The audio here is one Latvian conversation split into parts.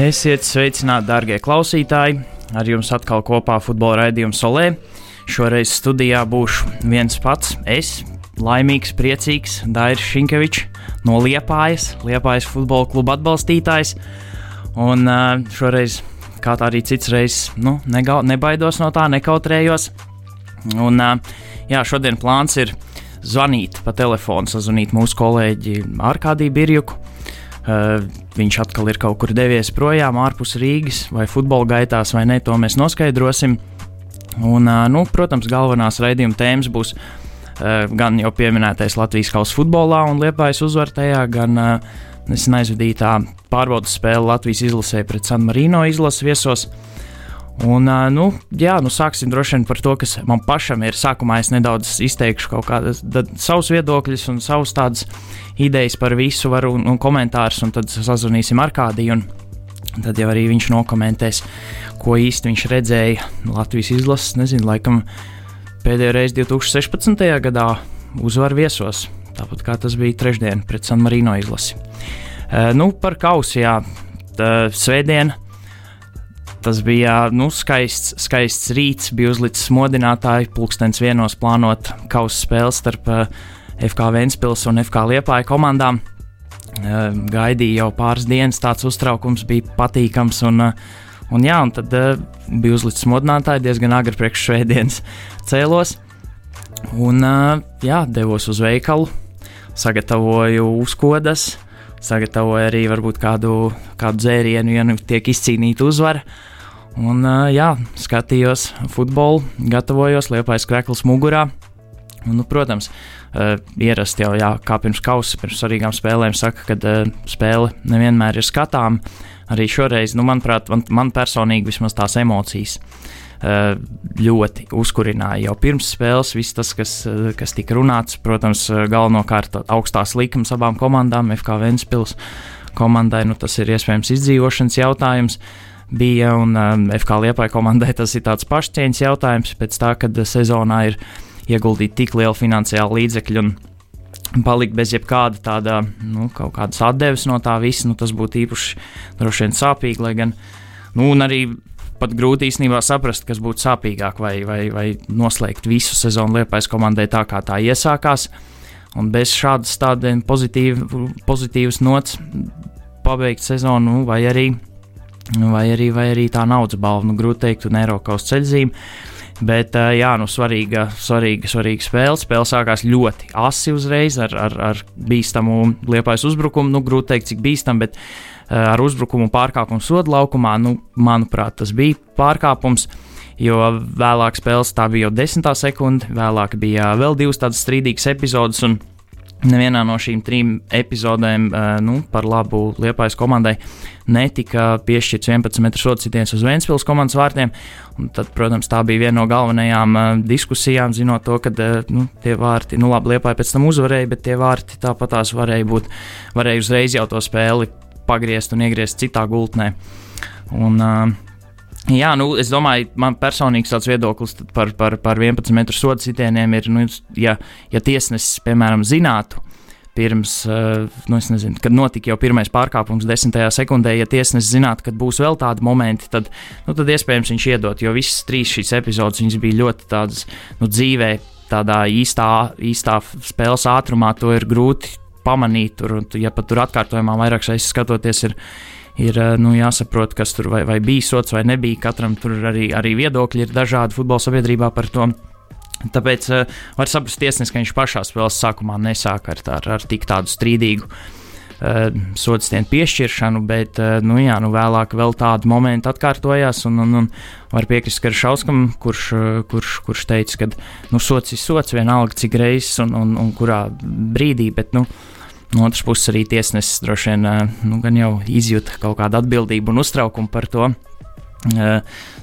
Esiet sveicināti, darbie klausītāji! Ar jums atkal kopā futbola raidījuma Solē. Šoreiz studijā būšu viens pats, es, laimīgs, priecīgs Dairis Šinkevičs no Liepājas, Liepājas futbola kluba atbalstītājs. Un šoreiz, kā arī cits reizes, nu, negau, nebaidos no tā, nekautrējos. Un, jā, šodien plāns ir zvanīt pa telefonu, sazvanīt mūsu kolēģi Arkādiju Birjuku. Uh, viņš atkal ir kaut kur devies projām ārpus Rīgas, vai futbola gaitās, vai ne, to mēs noskaidrosim. Un, uh, nu, protams, galvenās raidījuma tēmas būs uh, gan jau pieminētais Latvijas kausa futbolā un liepājas uzvar tajā, gan nesen aizvadītā pārbaudas spēle Latvijas izlasē pret San Marino izlases viesos. Un, nu, jā, nu, sāksim droši vien par to, kas man pašam ir. Sākumā es nedaudz izteikšu kaut kādas savas viedokļus un savas tādas idejas par visu, varu, un, un komentārus, un tad sazvanīsim ar kādiju. Tad jau arī viņš nokomentēs, ko īsti viņš redzēja Latvijas izlases. Nezinu, laikam pēdējo reizi 2016. gadā uzvaru viesos, tāpat kā tas bija trešdien pret San Marino izlasi. Uh, nu, par kausijā, svētdienu Tas bija nu, skaists, skaists rīts, bija uzlicis modinātāji, pulkstenis vienos plānot kausa spēles starp eh, FK Ventspils un FK Liepāja komandām. Uh, gaidīja jau pāris dienas, tāds uztraukums bija patīkams. Un, uh, un, jā, un tad bija uzlicis modinātāji diezgan agri priekš šveidienas cēlos. Un jā, devos uz veikalu, sagatavoju uzkodas, sagatavoju arī varbūt kādu, kādu dzērienu, ja nu tiek izcīnīta uzvara. Un, jā, skatījos futbolu, gatavojos, liepais krekls mugurā. Un, nu, protams, ierasti jau, jā, kā pirms kausa, pirms svarīgām spēlēm, saka, ka spēle nevienmēr ir skatām. Arī šoreiz, nu, manuprāt, man, man personīgi vismaz tās emocijas ļoti uzkurināja jau pirms spēles. Viss tas, kas, kas tika runāts, protams, galvenokārt augstās likums abām komandām, FK Ventspils komandai, nu, tas ir iespējams izdzīvošanas jautājums. Uh, bija. Un um, FK Liepai komandai tas ir tāds pašcieņas jautājums pēc tā, kad sezonā ir ieguldīti tik lieli finansiāli līdzekļi. Un palikt bez jebkāda tāda, nu, kaut kādas atdeves no tā visa, nu, tas būtu īpaši droši vien sāpīgi. Lai gan, nu, arī pat grūti īstenībā saprast, kas būtu sāpīgāk, vai, vai, vai noslēgt visu sezonu Liepais komandai tā, kā tā iesākās, un bez šādas tādas pozitīvas nots pabeigt sezonu, nu, vai arī vai arī, vai arī tā naudas balva. Nu, grūti teikt, un Eiropas ceļzīme. Bet, jā, nu, svarīga, svarīga, svarīga spēle. Spēle sākās ļoti asi uzreiz ar, ar, ar bīstamu liepais uzbrukumu. Nu, grūti teikt, cik bīstam, bet ar uzbrukumu pārkāpumu sodu laukumā, nu, manuprāt, tas bija pārkāpums. Jo vēlāk spēles tā bija jau desmitā sekunde, vēlāk bija vēl divas tādas strīdīgas epizodes. Un, Nevienā no šīm trim epizodēm nu, par labu Liepājas komandai netika piešķirts 11 metru sodu sitiens uz Vēncpils komandas vārtiem. Tad, protams, tā bija viena no galvenajām diskusijām, zinot to, ka nu, tie vārti, nu labi, Liepāja pēc tam uzvarēja, bet tie vārti tāpatās varēja būt, varēja uzreiz jau to spēli pagriezt un iegriezt citā gultnē. Un, uh, Jā, nu, es domāju, man personīgs tāds viedoklis par, par, par 11 metru sodu sitieniem ir, nu, ja, ja tiesnesis, piemēram, zinātu, pirms, uh, nu, nezinu, kad notika jau pirmais pārkāpums, desmitajā sekundē, ja tiesnesis zinātu, ka būs vēl tādi momenti, tad, nu, tad iespējams viņš iedot, jo visas trīs šīs epizodes bija ļoti tādas nu, dzīvē, tādā īstā, īstā spēles ātrumā, to ir grūti pamanīt. Tur, ja pat tur atkārtojumā vairāk reizes skatoties, ir ir eh, nu, jāsaprot, kas tur vai, vai bija sots vai nebija. Katram tur arī, arī viedokļi ir dažādi futbola sabiedrībā par to. Tāpēc uh, var saprast, tiesnesis, ka viņš pašā spēles sākumā nesāk ar, ar, ar tik tādu strīdīgu uh, sodstienu piešķiršanu, bet uh, nu, jā, nu, vēlāk vēl tādi momenti atkārtojās. Un, un, un var piekrist Karšauskam, kurš, kurš, kurš teica, ka nu, sots ir sots vienalga cik reizes un, un, un kurā brīdī. Bet, nu, No otras puses, arī tiesnesis droši vien nu, jau izjūta kaut kādu atbildību un uztraukumu par to,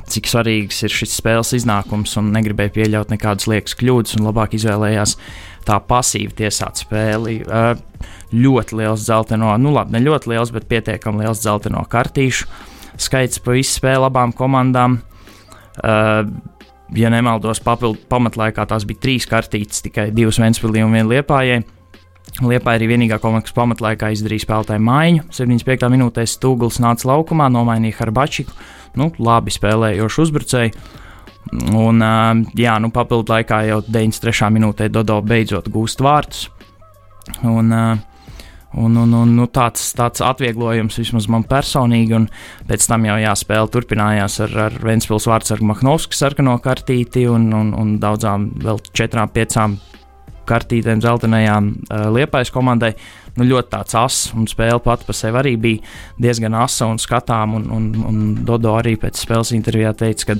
cik svarīgs ir šis spēles iznākums, un negribēja pieļaut nekādas liekas kļūdas, un labāk izvēlējās tā pasīvi tiesāt spēli. Ļoti liels dzelteno, nu labi, ne ļoti liels, bet pietiekami liels dzelteno kartīšu skaits pa visu spēli abām komandām. Ja nemaldos, papildu pamatlaikā tās bija trīs kartītes, tikai divas Vēnspilī un viena Liepājai. Liepa arī vienīgā komanda, kas pamatlaikā izdarīja spēlētāju maiņu. 75. minūtē Stūgls nāca laukumā, nomainīja Harbačiku, nu, labi spēlējošu uzbrucēju. Un, jā, nu, papildu laikā jau 93. minūtē Dodo beidzot gūst vārtus. Un, un, un, un nu, tāds, tāds atvieglojums vismaz man personīgi, un pēc tam jau jāspēle turpinājās ar, ar Vēnspils vārdsargu Mahnovskas sarkano kartīti un, un, un daudzām vēl četrām, piecām kartītēm, zeltainajām uh, liepais komandai. Nu, ļoti tāds ass un spēle pati par sevi arī bija diezgan asa un skatām. Un, un, un Dodo arī pēc spēles intervijā teica, ka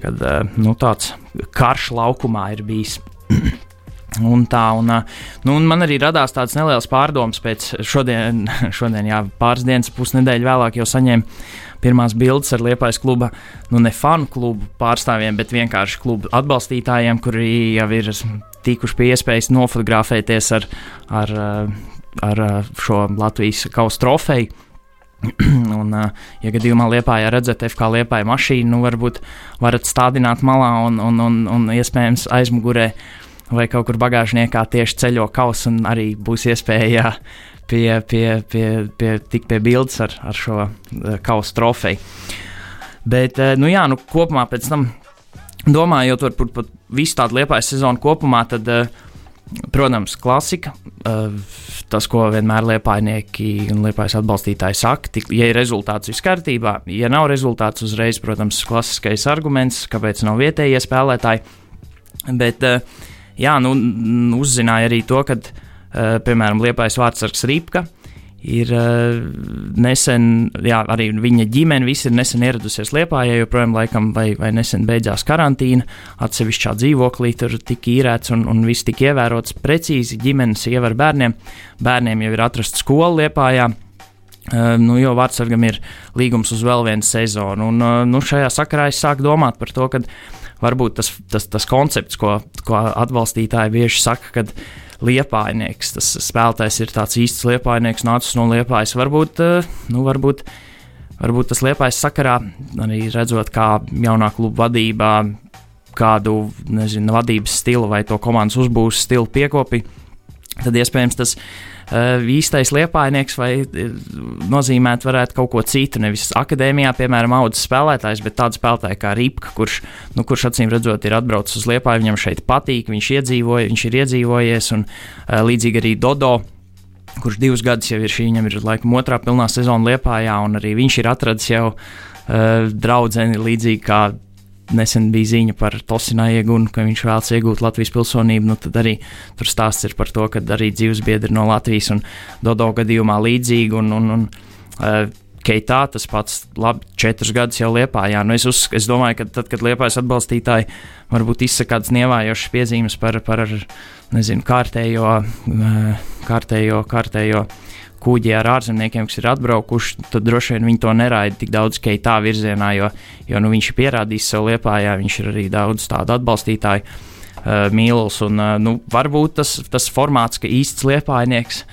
kad, uh, nu, tāds karš laukumā ir bijis. Un tā, un, nu, un man arī radās tāds neliels pārdoms pēc šodien, šodien jā, pāris dienas, pusnedēļa vēlāk jau saņēmu pirmās bildes ar Liepais kluba, nu ne fanu klubu pārstāvjiem, bet vienkārši klubu atbalstītājiem, kuri jau ir tikuši pie iespējas nofotografēties ar, ar, ar šo Latvijas kausa trofeju. un, ja gadījumā liepājā redzat FK liepāja mašīnu, nu varbūt varat stādināt malā un, un, un, un iespējams aizmugurē vai kaut kur bagāžniekā tieši ceļo kausa un arī būs iespēja pie, pie, pie, pie, tik pie bildes ar, ar šo kausa trofeju. Bet, nu jā, nu kopumā pēc tam domājot par, par, visu tādu liepais sezonu kopumā, tad, uh, protams, klasika. Uh, tas, ko vienmēr liepainieki un liepais atbalstītāji saka, tik, ja ir rezultāts, viss kārtībā. Ja nav rezultāts, uzreiz, protams, klasiskais arguments, kāpēc nav vietējie spēlētāji. Bet, uh, jā, nu, uzzināja arī to, ka, piemēram, liepais vārdsargs Rīpka ir uh, nesen, jā, arī viņa ģimene, visi ir nesen ieradusies Lietpā, ja joprojām laikam vai, vai nesen beidzās karantīna, atsevišķā dzīvoklī tur tika īrēts un, un viss tika ievērots precīzi ģimenes ievar bērniem. Bērniem jau ir atrasta skola Lietpā. Uh, nu, jo Vārtsargam ir līgums uz vēl vienu sezonu. Un, uh, nu, šajā sakarā es sāku domāt par to, ka varbūt tas, tas, tas koncepts, ko, ko atbalstītāji bieži saka, kad liepainieks. Tas spēlētājs ir tāds īsts liepainieks, nācis no liepājas. Varbūt, eh, nu, varbūt, varbūt tas liepājas sakarā arī redzot, kā jaunā kluba vadībā kādu nezinu, vadības stilu vai to komandas uzbūves stilu piekopi, tad iespējams tas uh, īstais liepainieks vai uh, nozīmēt varētu kaut ko citu. Nevis akadēmijā, piemēram, audzes spēlētājs, bet tāds spēlētājs kā Rīpka, kurš, nu, kurš acīm redzot ir atbraucis uz Liepāju, viņam šeit patīk, viņš, iedzīvoja, viņš ir iedzīvojies, un uh, līdzīgi arī Dodo. Kurš divus gadus jau ir šī, viņam ir laikam otrā pilnā sezona Liepājā, un arī viņš ir atradis jau uh, draugu līdzīgi kā nesen bija ziņa par Tosinā iegūnu, ka viņš vēlas iegūt Latvijas pilsonību. Nu, tad arī tur stāsts ir par to, ka arī dzīvesbiedri no Latvijas un Dodo gadījumā līdzīgi. Un, un, un, uh, Keitā tas pats, labi, četrus gadus jau liepā. Jā, nu es, uz, es domāju, ka tad, kad liepājas atbalstītāji varbūt izsaka kādas nievājošas piezīmes par, par nezinu, kārtējo, uh, kārtējo, kārtējo kuģi ar ārzemniekiem, kas ir atbraukuši, tad droši vien viņi to neraida tik daudz keitā virzienā, jo, jo nu, viņš ir pierādījis sev liepājā, viņš ir arī daudz tādu atbalstītāju uh, mīluls. Un, uh, nu, varbūt tas, tas formāts, ka īsts liepainieks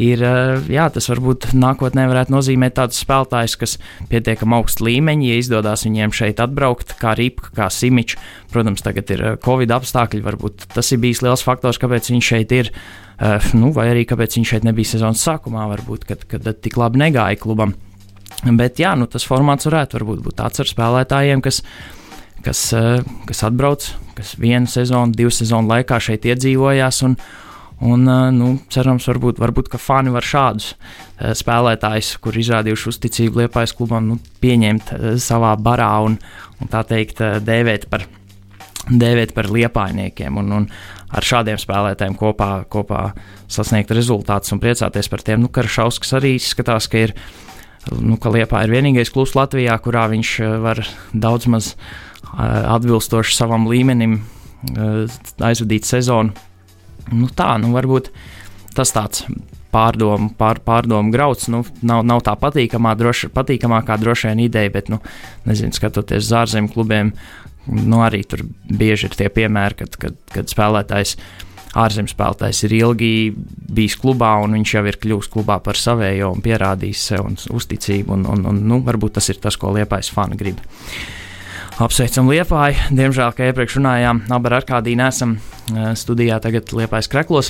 ir, uh, jā, tas varbūt nākotnē varētu nozīmēt tādus spēlētājus, kas pietiekami augstu līmeņi, ja izdodas viņiem šeit atbraukt, kā Rīpa, kā Simičs. Protams, tagad ir Covid apstākļi, varbūt tas ir bijis liels faktors, kāpēc viņš šeit ir. Uh, nu, vai arī kāpēc viņš šeit nebija sezonas sākumā, varbūt, kad, kad tik labi negāja klubam. Bet jā, nu, tas formāts varētu būt tāds ar spēlētājiem, kas, kas, kas atbrauc, kas vienu sezonu, divu sezonu laikā šeit iedzīvojās. Un, Un, nu, cerams, varbūt, varbūt fani var šādus spēlētājus, kur izrādījuši uzticību Liepājas klubam, nu, pieņemt savā barā un, un tā teikt, dēvēt par, dēvēt par liepainiekiem. Un, un ar šādiem spēlētājiem kopā, kopā sasniegt rezultātus un priecāties par tiem. Nu, Karašauskas arī izskatās, ka ir. Nu, ka Liepā ir vienīgais klubs Latvijā, kurā viņš var daudz maz atbilstoši savam līmenim aizvadīt sezonu. Nu, tā, nu, varbūt tas tāds pārdomu, pār, pārdomu grauds. Nu, nav, nav tā patīkamā, droši, patīkamākā droši vien ideja, bet, nu, nezinu, skatoties uz ārzemju klubiem, Nu, arī tur bieži ir tie piemēri, kad, kad, kad spēlētājs, ārzemju spēlētājs ir ilgi bijis klubā, un viņš jau ir kļuvis klubā par savējo un pierādījis sev un uzticību. Un, un, un, nu, varbūt tas ir tas, ko liepais fani grib. Apsveicam Liepāju. Diemžēl, kā iepriekš runājām, abi ar Arkādiju nesam studijā tagad Liepājas Kreklos.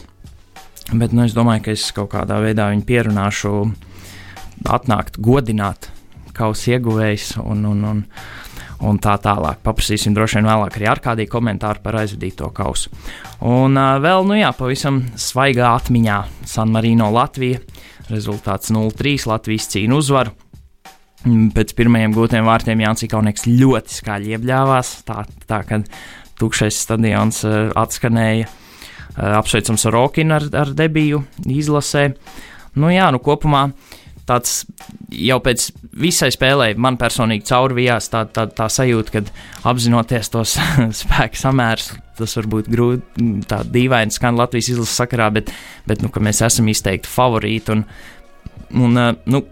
Bet nu, es domāju, ka es kaut kādā veidā viņu pierunāšu, atnākt, godināt kausa ieguvējs un, un, un, un tā tālāk. Paprasīsim droši vien vēlāk arī ar kādiem komentāriem par aizvadīto kausu. Un uh, vēl, nu jā, pavisam svaigā atmiņā San Marino Latvija. Rezultāts 0-3 Latvijas cīņu uzvaru. Mm, pēc pirmajiem gūtiem vārtiem Jānis Kaunieks ļoti skaļi iebļāvās. Tā, tā kad tukšais stadions uh, atskanēja. Uh, apsveicams ar Rokinu ar, ar debiju izlasē. Nu jā, nu kopumā tāds jau pēc visai spēlē man personīgi caurvijās tā, tā, tā sajūta, ka apzinoties tos spēku samērus, tas var būt grūti, tā dīvaini skan Latvijas izlases sakarā, bet, bet nu, mēs esam izteikti favorīti. Un, un, uh, nu,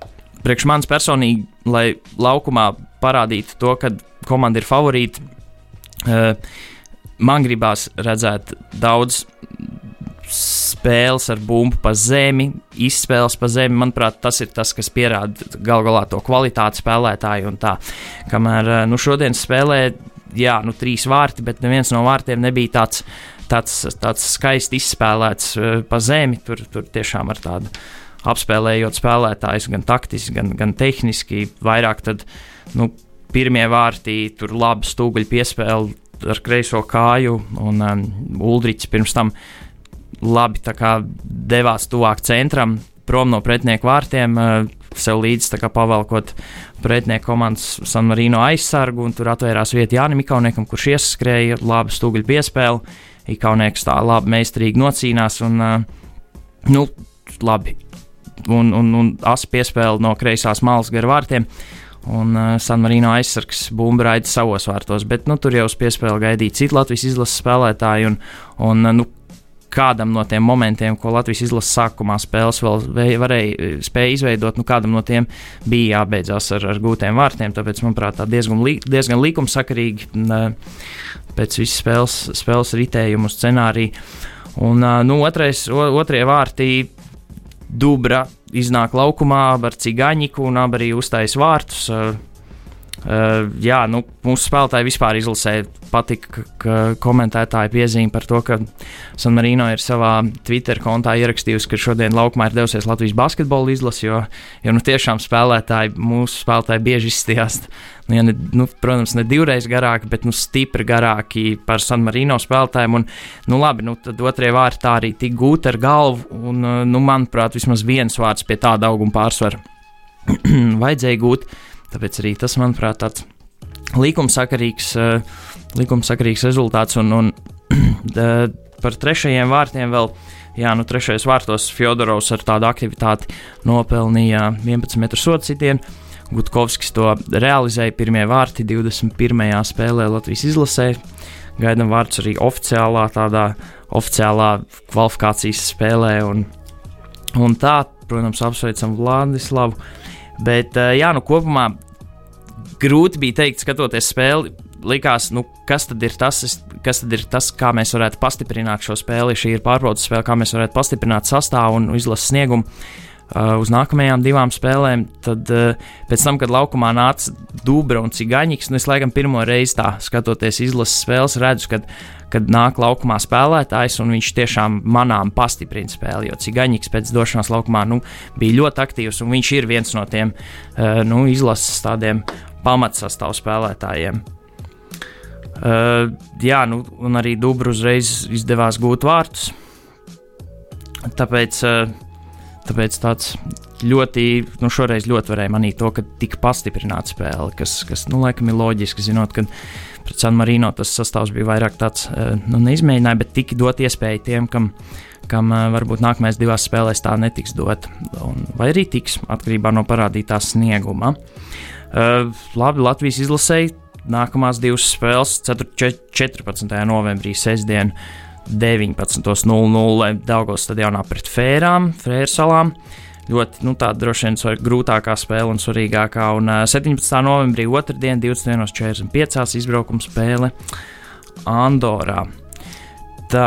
priekš manis personīgi, lai laukumā parādītu to, ka komanda ir favorīta, uh, man gribās redzēt daudz spēles ar bumbu pa zemi, izspēles pa zemi. Manuprāt, tas ir tas, kas pierāda gal galā to kvalitāti spēlētāju. Un tā, kamēr eh, nu, šodienas spēlē, jā, nu, trīs vārti, bet neviens no vārtiem nebija tāds, tāds, tāds skaisti izspēlēts uh, pa zemi. Tur, tur tiešām ar tādu apspēlējot spēlētājus gan taktiski, gan, gan tehniski. Vairāk tad, nu, pirmie vārti, tur labi stūguļi piespēle ar kreiso kāju, un um, Uldrichs pirms tam labi devās tuvāk centram, prom no pretinieku vārtiem, uh, sev līdzi pavalkot pretinieku komandas San Marino aizsargu, un tur atvērās vieta Jānis Mikauniekam, kurš ieskrēja labu stūguļu piespēli. Ikaunieks tā labi meistarīgi nocīnās, un, uh, nu, labi un, un, un asa piespēle no kreisās malas gar vārtiem. Un uh, San Marino aizsargs bumbu raida savos vārtos, bet nu, tur jau uz piespēli gaidīja citi Latvijas izlases spēlētāji. Un, un, uh, nu, kādam no tiem momentiem, ko Latvijas izlases sākumā spēles vēl varēja uh, spēja izveidot, nu, kādam no tiem bija jābeidzās ar, ar gūtiem vārtiem. Tāpēc, manuprāt, tā diezgan, li, diezgan likumsakarīgi uh, pēc visas spēles, spēles ritējumu scenāriju. Un uh, nu, otrais, otrie vārti Dubra iznāk laukumā ar cigaņiku un abi arī uztais vārtus. Uh, Uh, jā, nu, mūsu spēlētāji vispār izlasē patika, ka komentētāji piezīme par to, ka San Marino ir savā Twitter kontā ierakstījusi, ka šodien laukumā ir devusies Latvijas basketbola izlase, jo, jo nu, tiešām spēlētāji, mūsu spēlētāji bieži izstījās, nu, ja ne, nu, protams, ne divreiz garāki, bet nu, stipri garāki par San Marino spēlētājiem. Un, nu, labi, nu, tad otrie vārti tā arī tik gūti ar galvu, un, nu, manuprāt, vismaz viens vārds pie tāda auguma pārsvara vajadzēja gūt. Tāpēc arī tas, manuprāt, tāds likumsakarīgs, uh, likumsakarīgs rezultāts. Un, un uh, par trešajiem vārtiem vēl. Jā, nu trešais vārtos Fjodorovs ar tādu aktivitāti nopelnīja 11 metru sodu sitienu. Gutkovskis to realizēja pirmie vārti 21. spēlē Latvijas izlasē. Gaidām vārdus arī oficiālā, tādā oficiālā kvalifikācijas spēlē. Un, un tā, protams, apsveicam Vladislavu. Bet, eh, jā, nu kopumā grūti bija teikt, skatoties spēli. Likās, nu, kas tad ir tas, kas tad ir tas, kā mēs varētu pastiprināt šo spēli. Šī ir pārbaudas spēle, kā mēs varētu pastiprināt sastāvu un izlases sniegumu. Uh, uz nākamajām divām spēlēm, tad uh, pēc tam, kad laukumā nāca Dubra un Cigaņiks, nu es laikam pirmo reizi tā skatoties izlases spēles, redzu, ka kad nāk laukumā spēlētājs, un viņš tiešām manām pastiprina spēli. Jo Cigaņiks pēc došanās laukumā nu, bija ļoti aktīvs, un viņš ir viens no tiem uh, nu, izlases tādiem pamatsastāvu spēlētājiem. Uh, jā, nu, un arī Dubru uzreiz izdevās gūt vārtus. Tāpēc, uh, tāpēc tāds ļoti, nu, šoreiz ļoti varēja manīt to, ka tika pastiprināta spēle, kas, kas nu, laikam ir loģiski, zinot, ka pret San Marino tas sastāvs bija vairāk tāds, eh, nu, neizmēģināja, bet tika dot iespēju tiem, kam, kam eh, varbūt nākamajās divās spēlēs tā netiks dot, un, vai arī tiks atkarībā no parādītā snieguma. Uh, labi, Latvijas izlasēji nākamās divas spēles 14. novembrī, sestdien 19.00 Daugos stadionā pret Fērām, Frērsalām. Uh, ļoti nu, tāda droši vien svar, grūtākā spēle un svarīgākā. Un uh, 17. novembrī, otrdien, 21.45. izbraukuma spēle Andorā. Tā,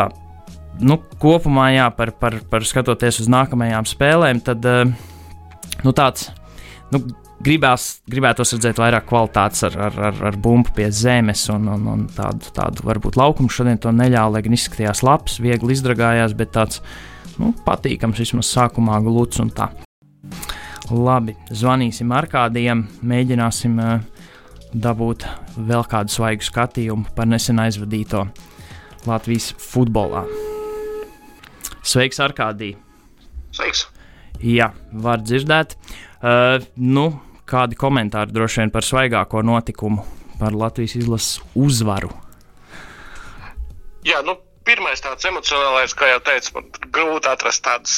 nu, kopumā, jā, par, par, par skatoties uz nākamajām spēlēm, tad uh, nu, tāds. Nu, Gribās, gribētos redzēt vairāk kvalitātes ar, ar, ar, ar bumbu pie zemes un, un, un tādu, tādu varbūt laukumu. Šodien to neļāva, lai gan izskatījās labs, viegli izdragājās, bet tāds nu, patīkams, vismaz sākumā gluds un tā. Labi, zvanīsim ar kādiem, mēģināsim uh, dabūt vēl kādu svaigu skatījumu par nesen aizvadīto Latvijas futbolā. Sveiks, Arkādī! Sveiks! Jā, var dzirdēt. Uh, nu, kādi komentāri droši vien par svaigāko notikumu, par Latvijas izlases uzvaru? Jā, nu, pirmais tāds emocionālais, kā jau teicu, man grūti atrast tādas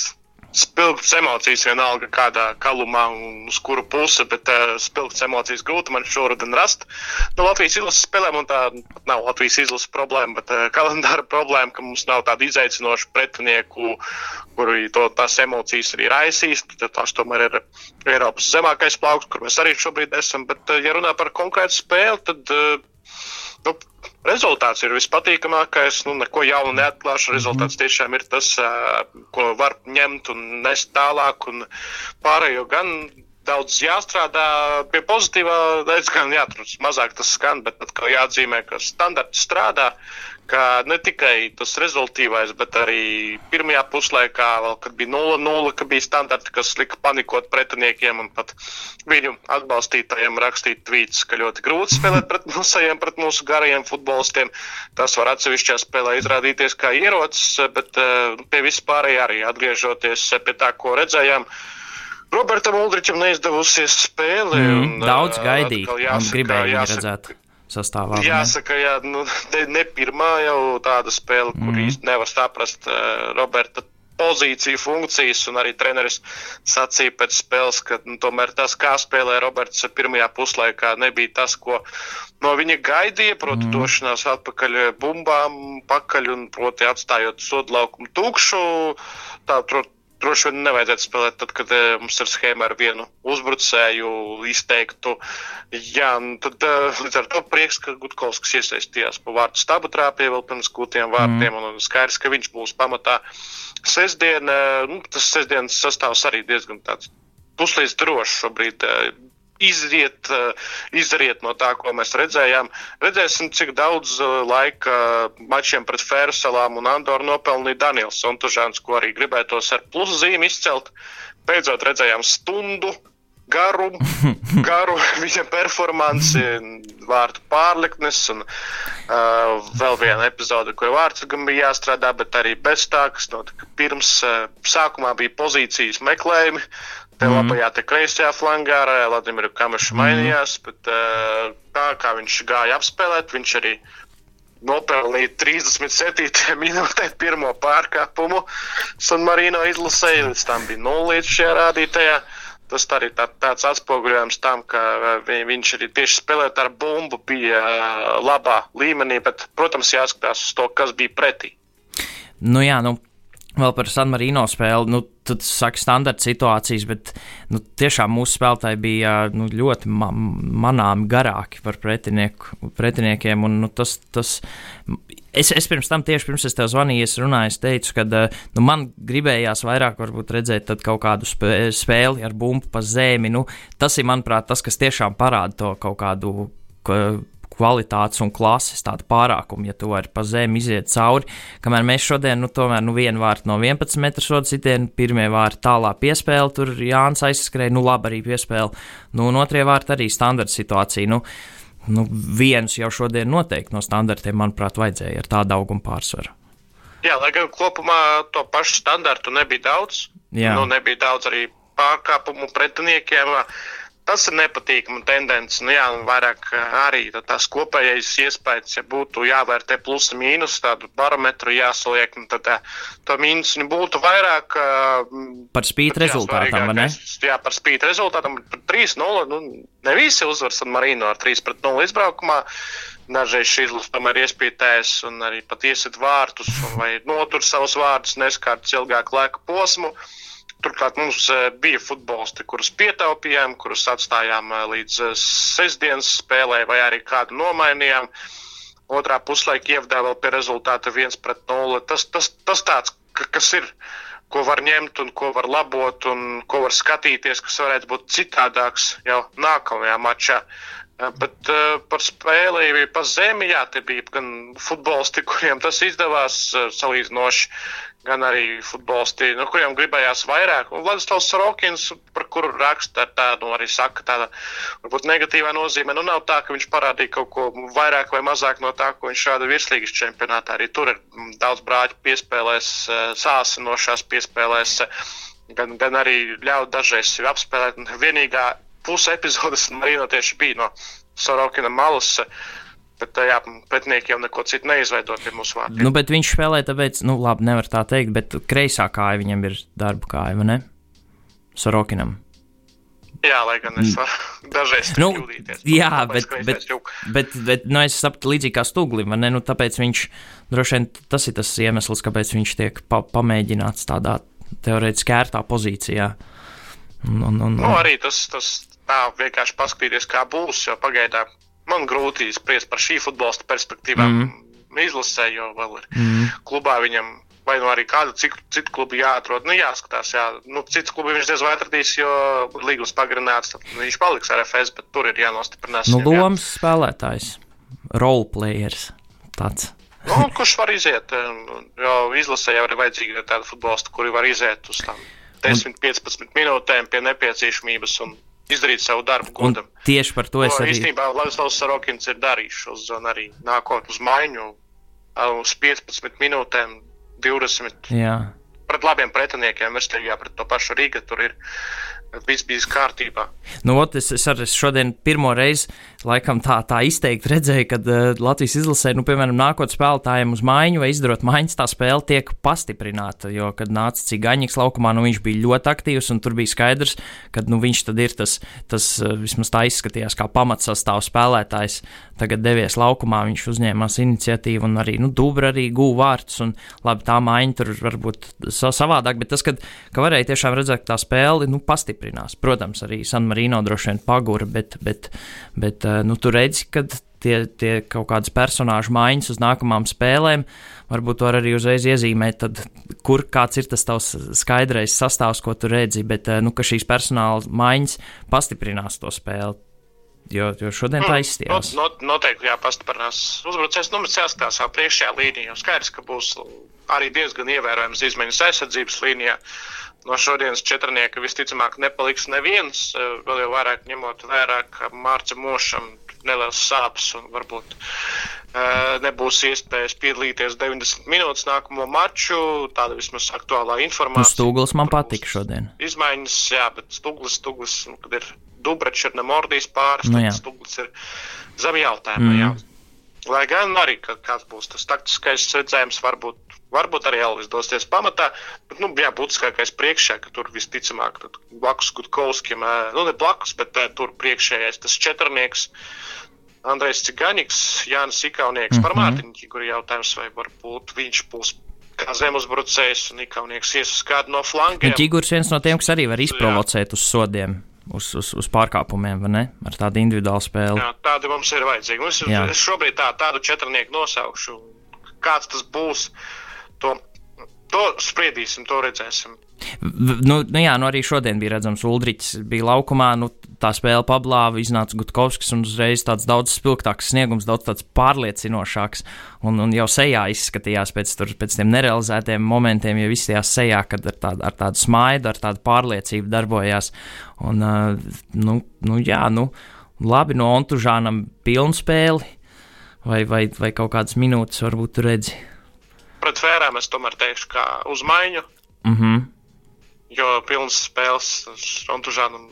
spilgts emocijas, vienalga kādā kalumā un uz kuru pusi, bet uh, spilgts emocijas grūti man šoruden rast. Nu, Latvijas izlases spēlēm, un tā nav Latvijas izlases problēma, bet uh, kalendāra problēma, ka mums nav tādu izaicinošu pretinieku, kuri to, tās emocijas arī raisīs. Tad tās tomēr ir Eiropas zemākais plaukts, kur mēs arī šobrīd esam. Bet, uh, ja runā par konkrētu spēli, tad uh, nu, rezultāts ir vispatīkamākais. Nu, neko jaunu neatklāšu. Rezultāts mhm. tiešām ir tas, ko var ņemt un nest tālāk. Un pārējo gan daudz jāstrādā pie pozitīvā, redz, gan jā, tur mazāk tas skan, bet atkal jāatzīmē, ka standarts strādā ka ne tikai tas rezultātīvais, bet arī pirmajā puslaikā, vēl, kad bija 0-0, ka bija standarti, kas lika panikot pretiniekiem un pat viņu atbalstītājiem rakstīt tvītus, ka ļoti grūti spēlēt pret mūsējiem, pret mūsu garajiem futbolistiem. Tas var atsevišķā spēlē izrādīties kā ierocis, bet eh, pie vispārējā arī atgriežoties pie tā, ko redzējām. Robertam Uldričam neizdevusies spēle. Mm, un, daudz gaidīja un gribēja viņu redzēt sastāvā. Jāsaka, jā, nu, ne, ne pirmā jau tāda spēle, kur mm. īsti nevar saprast uh, Roberta pozīciju, funkcijas, un arī treneris sacīja pēc spēles, ka nu, tomēr tas, kā spēlē Roberts pirmajā puslaikā, nebija tas, ko no viņa gaidīja, proti, mm. došanās atpakaļ bumbām, pakaļ un, proti, atstājot sodlaukumu tukšu. Tā, proti, droši vien nevajadzētu spēlēt tad, kad uh, mums ir schēma ar vienu uzbrucēju izteiktu. Jā, tad uh, līdz ar to prieks, ka Gutkovskis iesaistījās pa vārtu stabu trāpie vēl pirms gūtiem vārtiem, mm. un skaidrs, ka viņš būs pamatā. Sesdien, uh, nu, tas sestdienas sastāvs arī diezgan tāds puslīdz drošs šobrīd. Uh, iziet, eh, izriet no tā, ko mēs redzējām. Redzēsim, cik daudz eh, laika mačiem pret Fērsalām un Andoru nopelnīja Daniels Sontužāns, ko arī gribētos ar pluszīmi izcelt. Beidzot redzējām stundu garu, garu viņa performanci, vārtu pārliknes un uh, vēl viena epizode, kur vārds gan bija jāstrādā, bet arī bez tā, kas notika pirms. Uh, sākumā bija pozīcijas meklējumi, Te mm. labajā, te kreisajā flangā ar Vladimiru Kamašu mm. mainījās, bet uh, tā kā viņš gāja apspēlēt, viņš arī nopelnīja 37. minūtē pirmo pārkāpumu San Marino izlasēji, līdz tam bija 0 līdz šajā rādītajā. Tas arī tā, tāds atspoguļojums tam, ka viņš arī tieši spēlēt ar bumbu bija labā līmenī, bet, protams, jāskatās uz to, kas bija pretī. Nu jā, nu Vēl par San Marino spēli, nu, tad saka standarta situācijas, bet nu, tiešām mūsu spēlētāji bija nu, ļoti ma manāmi garāki par pretiniekiem. Un, nu, tas, tas, es, es pirms tam, tieši pirms es tev zvanīju, es runāju, es teicu, ka nu, man gribējās vairāk redzēt kaut kādu spēli ar bumbu pa zemi. Nu, tas ir, manuprāt, tas, kas tiešām parāda to kaut kādu kvalitātes un klases tādu pārākumu, ja tu vari pa zemi iziet cauri. Kamēr mēs šodien, nu, tomēr, nu, vienu vārtu no 11 metru sodu sitienu, pirmie vārti tālā piespēle, tur Jānis aizskrēja, nu, labi arī piespēle, nu, un otrie vārti arī standarta situācija. Nu, nu, viens jau šodien noteikti no standartiem, manuprāt, vajadzēja ar tādu augumu pārsvaru. Jā, lai gan kopumā to pašu standartu nebija daudz. Jā. Nu, nebija daudz arī pārkāpumu pretiniekiem. Uh, tas ir nepatīkama tendence. Nu, jā, vairāk eh, arī tās kopējais iespējas, ja būtu jāvērtē plus mīnus, tādu barometru jāsaliek, nu, tad eh, to mīnusu būtu vairāk. Eh, par spīti rezultātam, vai ne? Jā, par spīti rezultātam, par 3-0. Nu, ne visi uzvar San Marino ar 3-0 izbraukumā. Dažreiz šī izlase tomēr iespītēs un arī pat iesit vārtus vai notur savus vārdus neskārtas ilgāku laika posmu. Uh, Turklāt mums eh, bija futbolisti, kurus pietaupījām, kurus atstājām eh, līdz eh, sestdienas spēlē, vai arī kādu nomainījām. Otrā puslaika ievadā vēl pie rezultāta 1 pret 0. Tas, tas, tas tāds, kas ir, ko var ņemt un ko var labot un ko var skatīties, kas varētu būt citādāks jau nākamajā mačā. Bet uh, par spēli, pa zemi, jā, te bija gan futbolisti, kuriem tas izdevās uh, salīdzinoši, gan arī futbolisti, no kuriem gribējās vairāk. Un Vladislavs Sorokins, par kuru raksta tādu, nu, arī saka tāda, varbūt negatīvā nozīmē, nu nav tā, ka viņš parādīja kaut ko vairāk vai mazāk no tā, ko viņš šāda virslīgas čempionātā. Arī tur ir daudz brāļu piespēlēs, sāsinošās piespēlēs, gan, gan arī ļaut dažreiz apspēlēt. Vienīgā puse epizodes Marino tieši bija no Sorokina malas. Bet jā, pretinieki jau neko citu neizveido pie mūsu vārdiem. Nu, bet viņš spēlē, tāpēc, nu, labi, nevar tā teikt, bet kreisā kāja viņam ir darba kāja, vai ne? Sorokinam. Jā, lai gan es varu dažreiz nu, kļūdīties. Jā, bet, bet, bet, bet nu, es saprotu, līdzīgi kā stūglim, ne? Nu, tāpēc viņš, droši vien tas ir tas iemesls, kāpēc viņš tiek pa, pamēģināts tādā teorētiski ērtā pozīcijā. Un, un, un, nu, arī tas, tas tā vienkārši paskatīties, kā būs. Jo pagaidām man grūti spriest par šī futbolista perspektīvām. Mm. Izlasē, jo vēl ir mm. klubā viņam, vai nu arī kādu citu, klubu jāatrod. Nu, jāskatās, jā. Nu, cits klubu viņš diez vai atradīs, jo līgums pagarināts. Viņš paliks ar FS, bet tur ir jānostiprinās. Nu, lomas jā. spēlētājs, roleplayers tāds. Nu, kurš var iziet? Jo izlasē jau ir vajadzīga tāda futbolista, kuri var iziet uz tām 10-15 minūtēm pie nepieciešamības un izdarīt savu darbu godam. Un tieši par to es no, arī. Īstenībā Vladislavs Sarokins ir darījis šo zonu arī nākot uz maiņu uz 15 minūtēm, 20. Jā. Pret labiem pretiniekiem, Verstīgā, pret to pašu Rīga tur ir viss bijis kārtībā. Nu, ot, es, es arī šodien pirmo reizi laikam tā, tā izteikti redzēju, kad uh, Latvijas izlasē, nu, piemēram, nākot spēlētājiem uz maiņu vai izdarot maiņas, tā spēle tiek pastiprināta. Jo, kad nāca Cigaņiks laukumā, nu, viņš bija ļoti aktīvs un tur bija skaidrs, ka nu, viņš tad ir tas, tas vismaz tā izskatījās kā pamatsastāvs spēlētājs. Tagad devies laukumā, viņš uzņēmās iniciatīvu un arī nu, Dubra arī guva vārtus. Un, labi, tā maiņa tur varbūt savādāk, bet tas, kad, ka varēja tiešām redzēt, ka tā spēle nu, pastiprinās. Protams, arī San Marino droši vien pagura, bet, bet, bet Eh, nu, tu redzi, ka tie, tie kaut kādas personāžu maiņas uz nākamām spēlēm, varbūt var arī uzreiz iezīmēt, tad, kur kāds ir tas tavs skaidrais sastāvs, ko tu redzi, bet eh, nu, ka šīs personāla maiņas pastiprinās to spēli. Jo, jo šodien tā mm, izskatās. Not, not, noteikti jāpastiprinās. Uzbrucējs numurs jāskatās priekšējā līnijā. Skaidrs, ka būs arī diezgan ievērojams izmaiņas aizsardzības līnijā. No šodienas četrnieka visticamāk nepaliks neviens, eh, vēl jau vairāk ņemot vērā, ka Mārca Mošam neliels sāpes un varbūt uh, nebūs iespējas piedalīties 90 minūtes nākamo maču. Tāda vismaz aktuālā informācija. Stūglis man patika šodien. Izmaiņas, jā, bet Stūglis, Stūglis, nu, kad ir Dubračs ir nemordījis pāris, nu, Stūglis ir zem jautājuma. Mm. Jā. Lai gan arī, kāds būs tas taktiskais redzējums, varbūt Varbūt arī Elvis dosies pamatā, bet, nu, jā, būtiskākais priekšā, ka tur visticamāk, blakus Gutkovskim, nu, ne blakus, bet tur priekšējais tas četrnieks, Andrejs Cigaņiks, Jānis Ikaunieks mm -hmm. par mhm. Mārtiņu, kur jautājums, vai varbūt viņš būs kā zemuzbrucējs un Ikaunieks ies uz kādu no flangiem. Ķigurs viens no tiem, kas arī var izprovocēt jā. uz sodiem. Uz, uz, uz pārkāpumiem, vai ne? Ar tādu individuālu spēli. Jā, tādi mums ir vajadzīgi. Mums, es šobrīd tā, tādu četrnieku nosaukšu. Kāds tas būs? To, to spriedīsim, to redzēsim. Nu, nu jā, nu arī šodien bija redzams, Ulrichs bija laukumā, nu, tā spēle pablāva, iznāca Gutkovskis un uzreiz tāds daudz spilgtāks sniegums, daudz tāds pārliecinošāks, un, un jau sejā izskatījās pēc, tur, pēc tiem nerealizētiem momentiem, jau izskatījās sejā, kad ar tādu, ar tādu smaidu, ar tādu pārliecību darbojās, un, nu, nu jā, nu, labi, no Ontužānam pilnu spēli, vai, vai, vai kaut kādas minūtes varbūt tu redzi pret fērām es tomēr teikšu, kā uz maiņu. Mm -hmm. Jo pilns spēles Rontužānam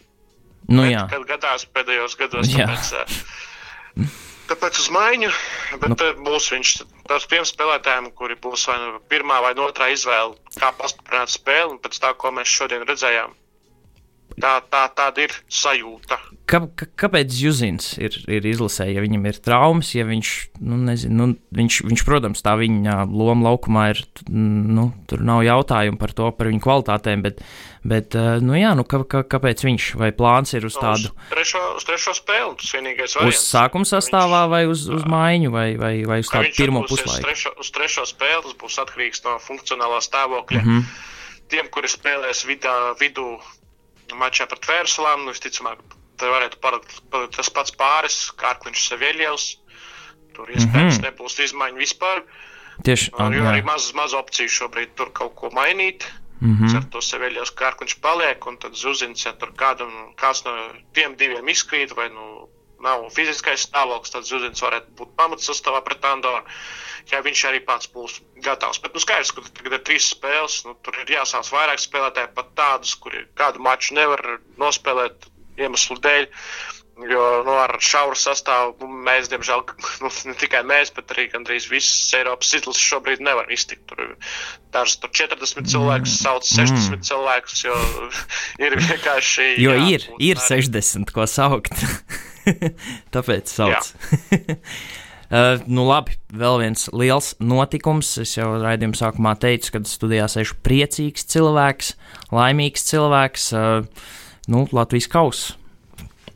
nu, jā. kad gadās pēdējos gados. Tāpēc, tāpēc uz maiņu, bet nu. būs viņš tāds tiem spēlētājiem, kuri būs vai nu pirmā vai otrā izvēle, kā pastiprināt spēli, un pēc tā, ko mēs šodien redzējām. Tā, tā, tāda ir sajūta. Kā, kāpēc Zuzins ir, ir izlasē, ja viņam ir traumas, ja viņš, nu, nezinu, nu, viņš, viņš, protams, tā viņa loma laukumā ir, nu, tur nav jautājumu par to, par viņa kvalitātēm, bet, bet nu, jā, nu, kā, kā, kāpēc viņš, vai plāns ir uz tādu? Uz trešo, uz trešo spēli, tas vienīgais variants. Uz sākuma sastāvā viņš, vai uz, uz maiņu, vai, vai, vai uz tādu pirmo puslaiku? Uz trešo, uz trešo spēli tas būs atkarīgs no funkcionālā stāvokļa. Mm -hmm. Tiem, kuri spēlēs vidā, vidū mačā pret Vērslām, nu, visticamāk, Tad varētu palikt, tas pats pāris, Kārkliņš Seviļevs. Tur iespējams mm -hmm. nebūs izmaiņu vispār. Tieši tā. Jo arī maz, maz opciju šobrīd tur kaut ko mainīt. Mm -hmm. Ar to Seviļevs Kārkliņš paliek, un tad Zuzins, ja tur kādam, kāds no tiem diviem izkrīt, vai nu nav fiziskais stāvoklis, tad Zuzins varētu būt pamats sastāvā pret Andoru ja viņš arī pats būs gatavs. Bet nu, skaidrs, ka tagad ir trīs spēles, nu, tur ir jāsāc vairāk spēlētāji, pat tādus, kuri kādu maču nevar nospēlēt iemeslu dēļ. Jo nu, ar šauru sastāvu mēs, diemžēl, nu, ne tikai mēs, bet arī gandrīz visas Eiropas izlases šobrīd nevar iztikt. Tur dažs tur 40 cilvēkus sauc 60 mm. cilvēkus, jo ir vienkārši. Jo jā, ir, ir ar... 60, ko saukt. Tāpēc sauc. Uh, nu, labi, vēl viens liels notikums. Es jau raidījuma sākumā teicu, ka studijā sēž priecīgs cilvēks, laimīgs cilvēks. Uh, nu, Latvijas kausa.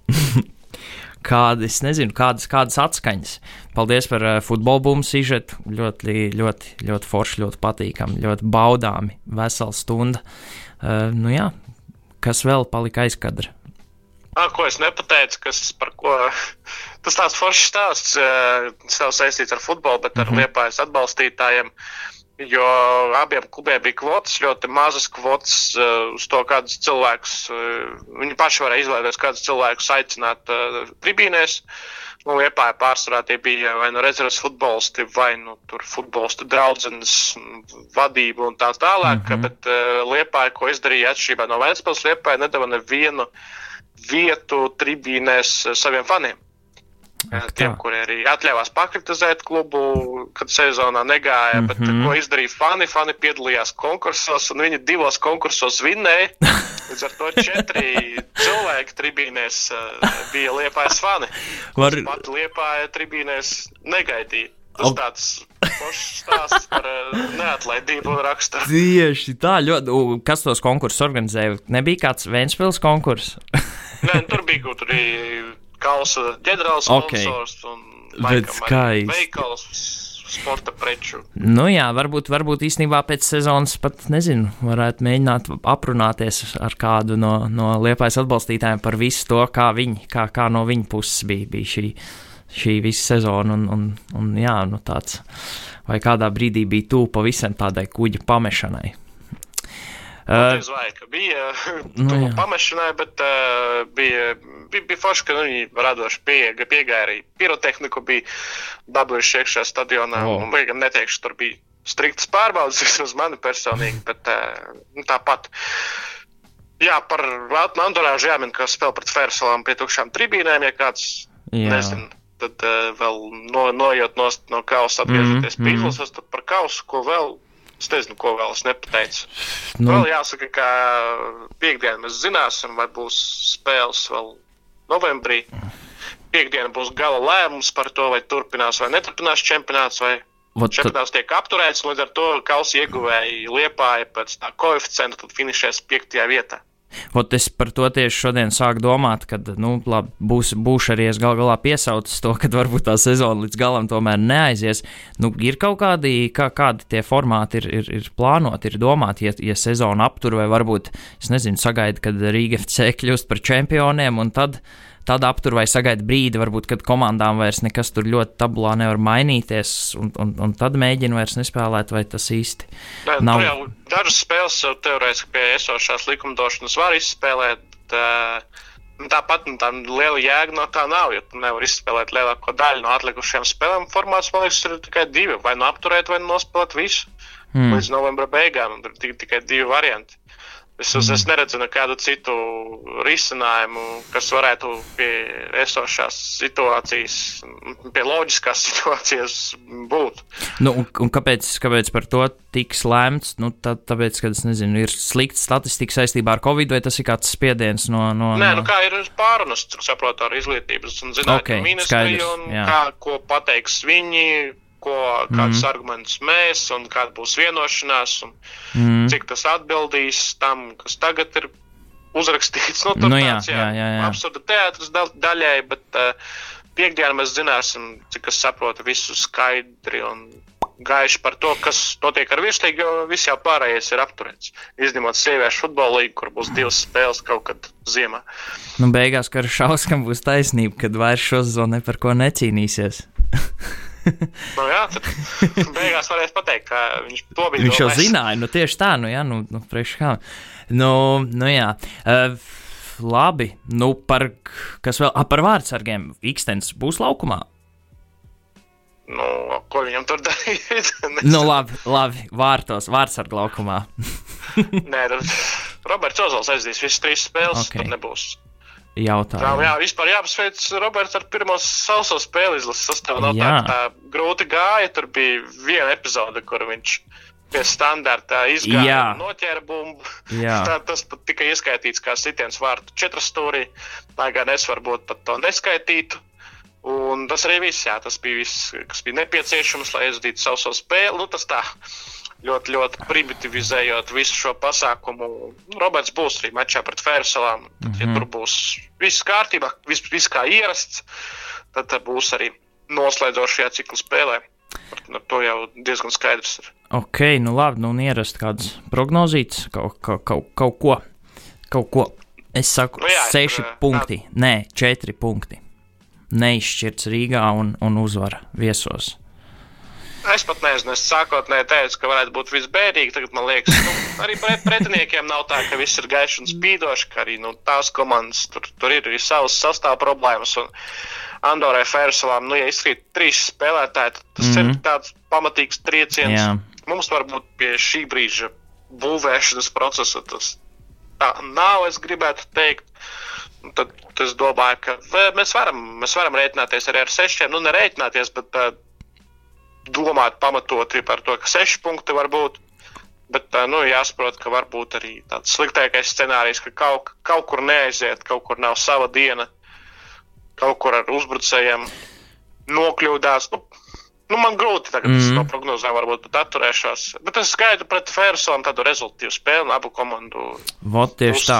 kādas, nezinu, kādas, kādas atskaņas. Paldies par uh, futbola bumbu sižetu. Ļoti, ļoti, ļoti forši, ļoti patīkami, ļoti baudāmi. Vesela stunda. Uh, nu jā, kas vēl palika aizkadra? Ah, ko es nepateicu, kas par ko. Tas tāds foršs stāsts, tas nav saistīts ar futbolu, bet ar mm -hmm. liepājas atbalstītājiem. Jo abiem klubiem bija kvotas, ļoti mazas kvotas uh, uz to, kādus cilvēkus uh, viņi paši varēja izvēlēties, kādus cilvēkus aicināt uh, tribīnēs. Nu, Liepāja pārsvarā tie bija vai nu rezerves futbolisti, vai nu tur futbolistu draudzenes vadība un tā tālāk. Mm -hmm. Bet uh, Liepāja, ko izdarīja atšķirībā no Vēnspils, Liepāja nedava nevienu vietu tribīnēs saviem faniem. Tiem, kuri arī atļāvās pakritizēt klubu, kad sezonā negāja, mm -hmm. bet mhm. ko izdarīja fani? Fani piedalījās konkursos, un viņi divos konkursos vinnēja. Līdz ar to četri cilvēki tribīnēs uh, bija liepājas fani. Var... Pat liepāja tribīnēs negaidīja. Tas tāds foršs stāsts par uh, neatlaidību un raksturu. Tieši tā, ļoti. Kas tos konkursus organizēja? Nebija kāds Vēnspils konkurss? Nē, tur bija arī kausa ģenerāls okay. sponsors un laikam, veikals sporta preču. Nu jā, varbūt, varbūt īstenībā pēc sezonas pat, nezinu, varētu mēģināt aprunāties ar kādu no, no liepais atbalstītājiem par visu to, kā viņi, kā, kā no viņa puses bija, bija šī, šī visa sezona un, un, un jā, nu tāds, vai kādā brīdī bija tūpa pavisam tādai kuģa pamešanai. Uh, vai, bija nu, pamešanai, bet uh, bija, bija, bija forši, ka nu, viņi radoši pieeja, piegāja arī pirotehniku, bija dabūjuši iekšā stadionā. Oh. Un, gan neteikšu, tur bija striktas pārbaudas vismaz mani personīgi, bet uh, tāpat. Jā, par Andorāžu jāmin, ka spēlē pret Fersalām pie tukšām tribīnēm, ja kāds Jā. nezina. Tad uh, vēl no, nojot no, kausa, atgriežoties mm -hmm. izlases, tad par kausu, ko vēl Es nezinu, ko vēl es nepateicu. Nu. Vēl jāsaka, ka piekdienā mēs zināsim, vai būs spēles vēl novembrī. Piekdiena būs gala lēmums par to, vai turpinās vai neturpinās čempionāts, vai Vat, čempionāts tiek apturēts. Līdz ar to kausa ieguvēji liepāja pēc tā koeficienta, tad finišēs piektajā vietā. Ot, es par to tieši šodien sāku domāt, ka nu, labi, būs, būšu arī es gal galā piesaucis to, ka varbūt tā sezona līdz galam tomēr neaizies. Nu, ir kaut kādi, kā, kādi tie formāti ir, ir, ir plānoti, ir domāti, ja, ja sezona aptur vai varbūt, es nezinu, sagaida, kad Rīga FC kļūst par čempioniem un tad tad aptur vai sagaida brīdi, varbūt, kad komandām vairs nekas tur ļoti tabulā nevar mainīties, un, un, un tad mēģina vairs nespēlēt, vai tas īsti Nē, nav. Jau dažas spēles jau teorētiski pie esošās likumdošanas var izspēlēt. Tā, tāpat nu, tā liela jēga no tā nav, jo tu nevari izspēlēt lielāko daļu no atlikušajām spēlēm. Formāts, man liekas, ir tikai divi. Vai nu apturēt, vai nospēlēt visu. Hmm. Līdz novembra beigām ir tikai divi varianti. Es, mm. es neredzu nekādu citu risinājumu, kas varētu pie esošās situācijas, pie loģiskās situācijas būt. Nu, un, un kāpēc, kāpēc par to tiks lēmts? Nu, tā, tāpēc, ka nezinu, ir slikta statistika saistībā ar Covid, vai tas ir kāds spiediens no. no Nē, nu kā ir pārunas, saprotu, ar izglītības un zinātnē okay, ministriju, un jā. kā, ko pateiks viņi ko, kādus mm. argumentus mēs un kāda būs vienošanās un mm. cik tas atbildīs tam, kas tagad ir uzrakstīts. Nu, tur nu, jā, tāds, jā, jā, jā, absurda teātris da daļai, bet uh, piekdienā mēs zināsim, cik es saprotu visu skaidri un gaiši par to, kas notiek ar virslīgu, jo viss jau pārējais ir apturēts. Izņemot sieviešu futbola līgu, kur būs divas spēles kaut kad ziemā. Nu, beigās, ka ar Šauskam būs taisnība, kad vairs šo sezonu ne par ko necīnīsies. nu, jā, tad beigās varēs pateikt, ka viņš to bija. Viņš jau zināja, nu tieši tā, nu jā, nu, nu priekš kā. Nu, nu jā. Uh, labi, nu par, kas vēl, ah, par vārdsargiem, Ikstens būs laukumā. Nu, ko viņam tur darīt? nu, labi, labi, vārtos, vārdsargu laukumā. Nē, Roberts Ozols aizdīs visas trīs spēles, okay. tur nebūs. Jautājumu. Jā, jā, vispār jāapsveic Roberts ar pirmo sauso spēli izlases sastāvā. No tā, tā grūti gāja, tur bija viena epizode, kur viņš pie standarta izgāja un noķēra bumbu. Tā, tas pat tika ieskaitīts kā sitiens vārtu četras stūrī, lai gan es varbūt pat to neskaitītu. Un tas arī viss, jā, tas bija viss, kas bija nepieciešams, lai aizdītu savu, savu spēli. Nu, tas tā ļoti, ļoti primitivizējot visu šo pasākumu. Roberts būs arī mačā pret Fērsalām. Tad, mm -hmm. ja mhm. tur būs viss kārtībā, viss, viss kā ierasts, tad, būs arī noslēdzošajā cikla spēlē. Ar to jau diezgan skaidrs ir. Ok, nu labi, nu ierast kādas prognozītas, kaut, kaut, kaut, kaut ko. Kaut ko. Es saku, nu jā, seši tur, punkti, nē, četri punkti neizšķirts Rīgā un, un uzvara viesos. Es pat nezinu, es sākotnēji teicu, ka varētu būt visbēdīgi. Tagad man liekas, nu, arī pret, pretiniekiem nav tā, ka viss ir gaišs un spīdošs, ka arī nu, tās komandas tur, tur ir arī savas sastāvā problēmas. Un Andorai Fērsalām, nu, ja izkrīt trīs spēlētāji, tad tas mm -hmm. ir mhm. tāds pamatīgs trieciens. Jā. Mums varbūt pie šī brīža būvēšanas procesa tas tā nav, es gribētu teikt. Tad, tad es domāju, ka mēs varam, mēs varam rēķināties arī ar sešiem. Nu, nerēķināties, bet uh, domāt pamatoti par to, ka seši punkti var būt. Bet nu, jāsaprot, ka var būt arī tāds sliktākais scenārijs, ka kaut, kaut kur neaiziet, kaut kur nav sava diena, kaut kur ar uzbrucējiem nokļūdās. Nu, Nu, man grūti tagad mm -hmm. prognozēt, varbūt pat atturēšos. Bet es gaidu pret Fersonu tādu rezultātu spēli abu komandu. Vot tieši tā.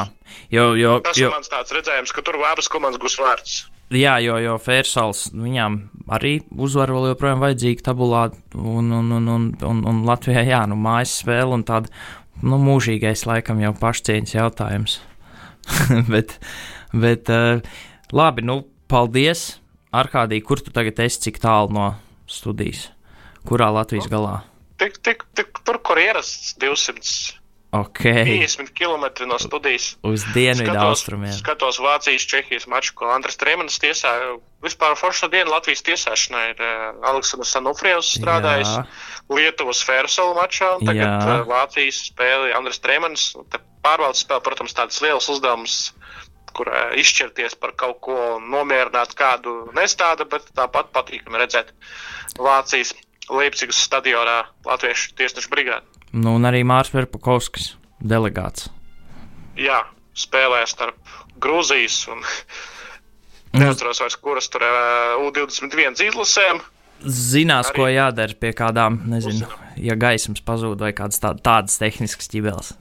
Jo, jo, Tas jo... ir mans redzējums, ka tur abas komandas gūs vārds. Jā, jo, jo Fērsals viņām arī uzvaru vēl joprojām vajadzīga tabulā, un, un, un, un, un, un Latvijā, jā, nu mājas spēle un tāda, nu, mūžīgais laikam jau pašcieņas jautājums. bet, bet, uh, labi, nu, paldies, Arkādī, kur tu tagad esi, cik tālu no studijas? Kurā Latvijas nu, galā? Tik, tik, tik, tur, kur ierasts 200. Okay. 50 km no studijas. Uz dienvidu austrumiem. Skatos Vācijas, Čehijas maču, ko Andris Trēmanis tiesā. Vispār forša diena Latvijas tiesāšanā ir uh, Aleksandrs Sanufrievs strādājis Jā. Lietuvas Fērselu mačā, un tagad Jā. uh, Vācijas spēli Andris Trēmanis. Pārvaldes spēle, protams, tāds liels uzdevums, kur uh, izšķirties par kaut ko, nomierināt kādu nestādu, bet tāpat patīkami redzēt Vācijas Leipzigas stadionā Latviešu tiesnešu brigādi. Nu, un arī Mārcis Verpakovskis, delegāts. Jā, spēlē starp Grūzijas un neatceros vairs, kuras tur U21 izlasēm. Zinās, arī. ko jādara pie kādām, nezinu, Uzzinām. ja gaismas pazūd vai kādas tā, tādas tehniskas ķibeles.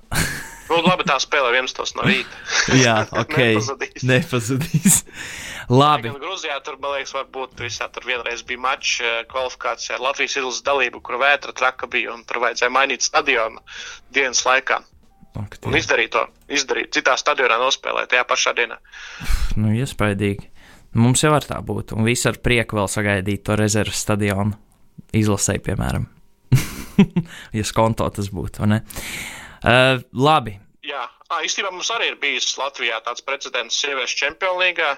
nu, labi, tā spēlē 11 no rīta. Jā, ok. Nepazudīs. Nepazudīs. Labi. Gan Grūzijā tur, man liekas, varbūt visā tur vienreiz bija mačs eh, kvalifikācijā ar Latvijas izlases dalību, kur vētra traka bija un tur vajadzēja mainīt stadionu dienas laikā. Ak, un izdarīt to, izdarīt citā stadionā nospēlēt tajā pašā dienā. Nu, iespaidīgi. Mums jau var tā būt, un visi ar prieku vēl sagaidīt to rezerves stadionu izlasēju, piemēram. ja skonto tas būtu, vai ne? Uh, labi. Jā, à, īstenībā mums arī ir bijis Latvijā tāds precedents sieviešu čempionīgā.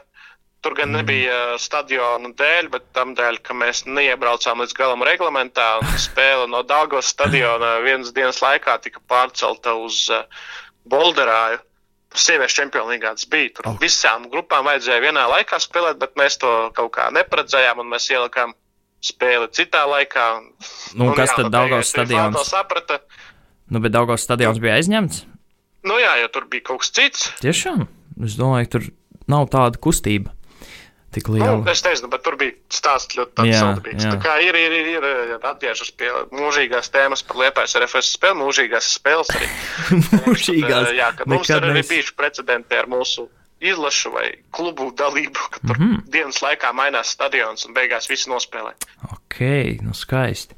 Tur gan nebija mm. stadiona dēļ, bet tam dēļ, ka mēs neiebraucām līdz galam reglamentā. Spēle no Dāngos stadiona vienas dienas laikā tika pārcelta uz Bolderāju. Sieviešu čempionīgā tas bija. Tur oh. visām grupām vajadzēja vienā laikā spēlēt, bet mēs to kaut kā neparedzējām un mēs ielikām spēli citā laikā. Nu, un, kas jā, tad nu, Dāngos stadions? To saprata. Nu, bet Dāngos stadions bija aizņemts? Nu jā, jo tur bija kaut kas cits. Tiešām? Es domāju, tur nav tāda kustība tik liela. Nu, es nezinu, bet tur bija stāsts ļoti saldīgs. Tā kā ir, ir, ir, ir atgriežas pie mūžīgās tēmas par liepais RFS spēli, mūžīgās spēles arī. mūžīgās. Jā, ka mums tur arī bijuši precedenti ar mūsu izlašu vai klubu dalību, ka tur mm -hmm. dienas laikā mainās stadions un beigās visi nospēlē. Ok, nu skaisti.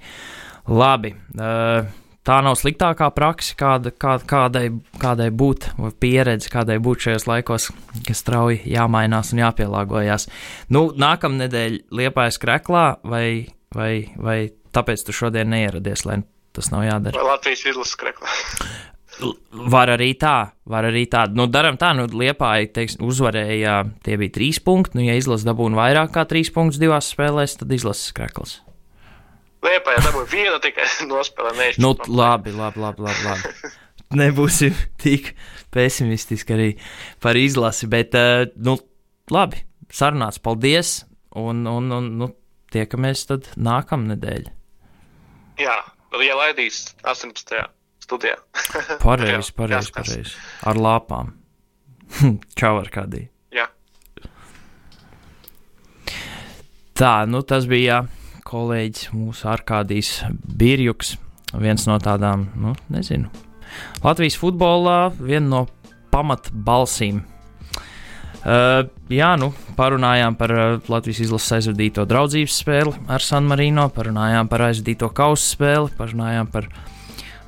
Labi. Uh, tā nav sliktākā praksa, kāda, kā, kādai, kādai būt, vai pieredze, kādai būt šajos laikos, kas strauji jāmainās un jāpielāgojas. Nu, nākamā nedēļa liepājas kreklā, vai, vai, vai tāpēc tu šodien neieradies, lai tas nav jādara? Vai Latvijas izlases kreklā? Var arī tā, var arī tā. Nu, daram tā, nu, Liepāja, teiks, uzvarēja, tie bija trīs punkti. Nu, ja izlase dabūna vairāk kā trīs punktus divās spēlēs, tad izlases krekls. Liepāja dabūja vienu tikai nospēlē. Nu, labi, labi, labi, labi, labi. Nebūsim tik pesimistiski arī par izlasi, bet, uh, nu, labi, sarunāts, paldies, un, un, un nu, tiekamies tad nākamnedēļ. Jā, ja laidīs 18 studijā. Pareizi, pareizi, pareizi. Ar lāpām. Čau, ar kādī. Jā. Tā, nu tas bija kolēģis mūsu Arkādijs Birjuks. Viens no tādām, nu, nezinu, Latvijas futbolā viena no pamatbalsīm. Uh, jā, nu, parunājām par uh, Latvijas izlases aizvadīto draudzības spēli ar San Marino, parunājām par aizvadīto kausa spēli, parunājām par uh,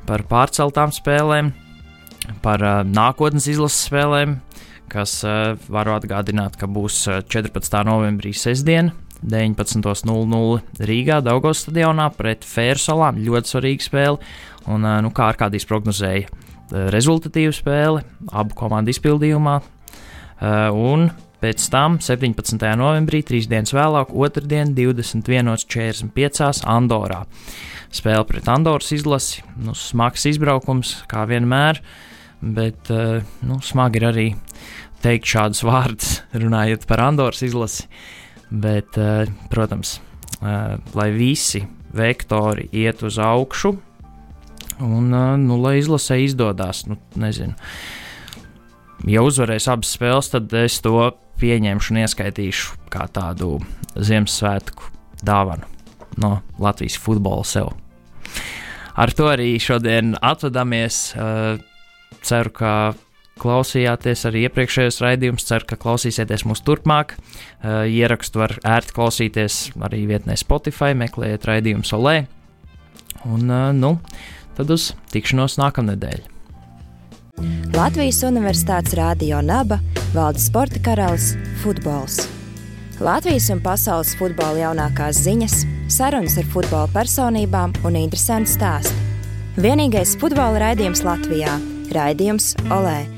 par pārceltām spēlēm, par uh, nākotnes izlases spēlēm, kas uh, varu atgādināt, ka būs 14. novembrī sestdien. 19.00 Rīgā, Daugos stadionā pret Fērsalām. Ļoti svarīga spēle. Un, uh, nu, kā ar kādīs prognozēja, uh, rezultatīva spēle abu komandu izpildījumā. Uh, un pēc tam 17. novembrī, trīs dienas vēlāk, otrdien, 21.45. Andorā. Uh, spēle pret Andoras izlasi. Nu, smags izbraukums, kā vienmēr, bet uh, nu, smagi ir arī teikt šādus vārdus, runājot par Andoras izlasi. Bet, uh, protams, uh, lai visi vektori iet uz augšu, un uh, nu, lai izlasē izdodas, nu, nezinu. Ja uzvarēs abas spēles, tad es to pieņemšu un ieskaitīšu kā tādu Ziemassvētku dāvanu no Latvijas futbola sev ar to arī šodien atvadāmies. Ceru, ka klausījāties arī iepriekšējos raidījumus. Ceru, ka klausīsieties mūs turpmāk. Uh, ierakstu var ērti klausīties arī vietnē Spotify, meklējiet raidījumu solē. Un, uh, nu, tad uz tikšanos nākamnedēļ. Latvijas Universitātes Rādio Naba valda sporta karalis - futbols. Latvijas un pasaules futbola jaunākās ziņas, sarunas ar futbola personībām un interesanti stāsti. Vienīgais futbola raidījums Latvijā - raidījums Olē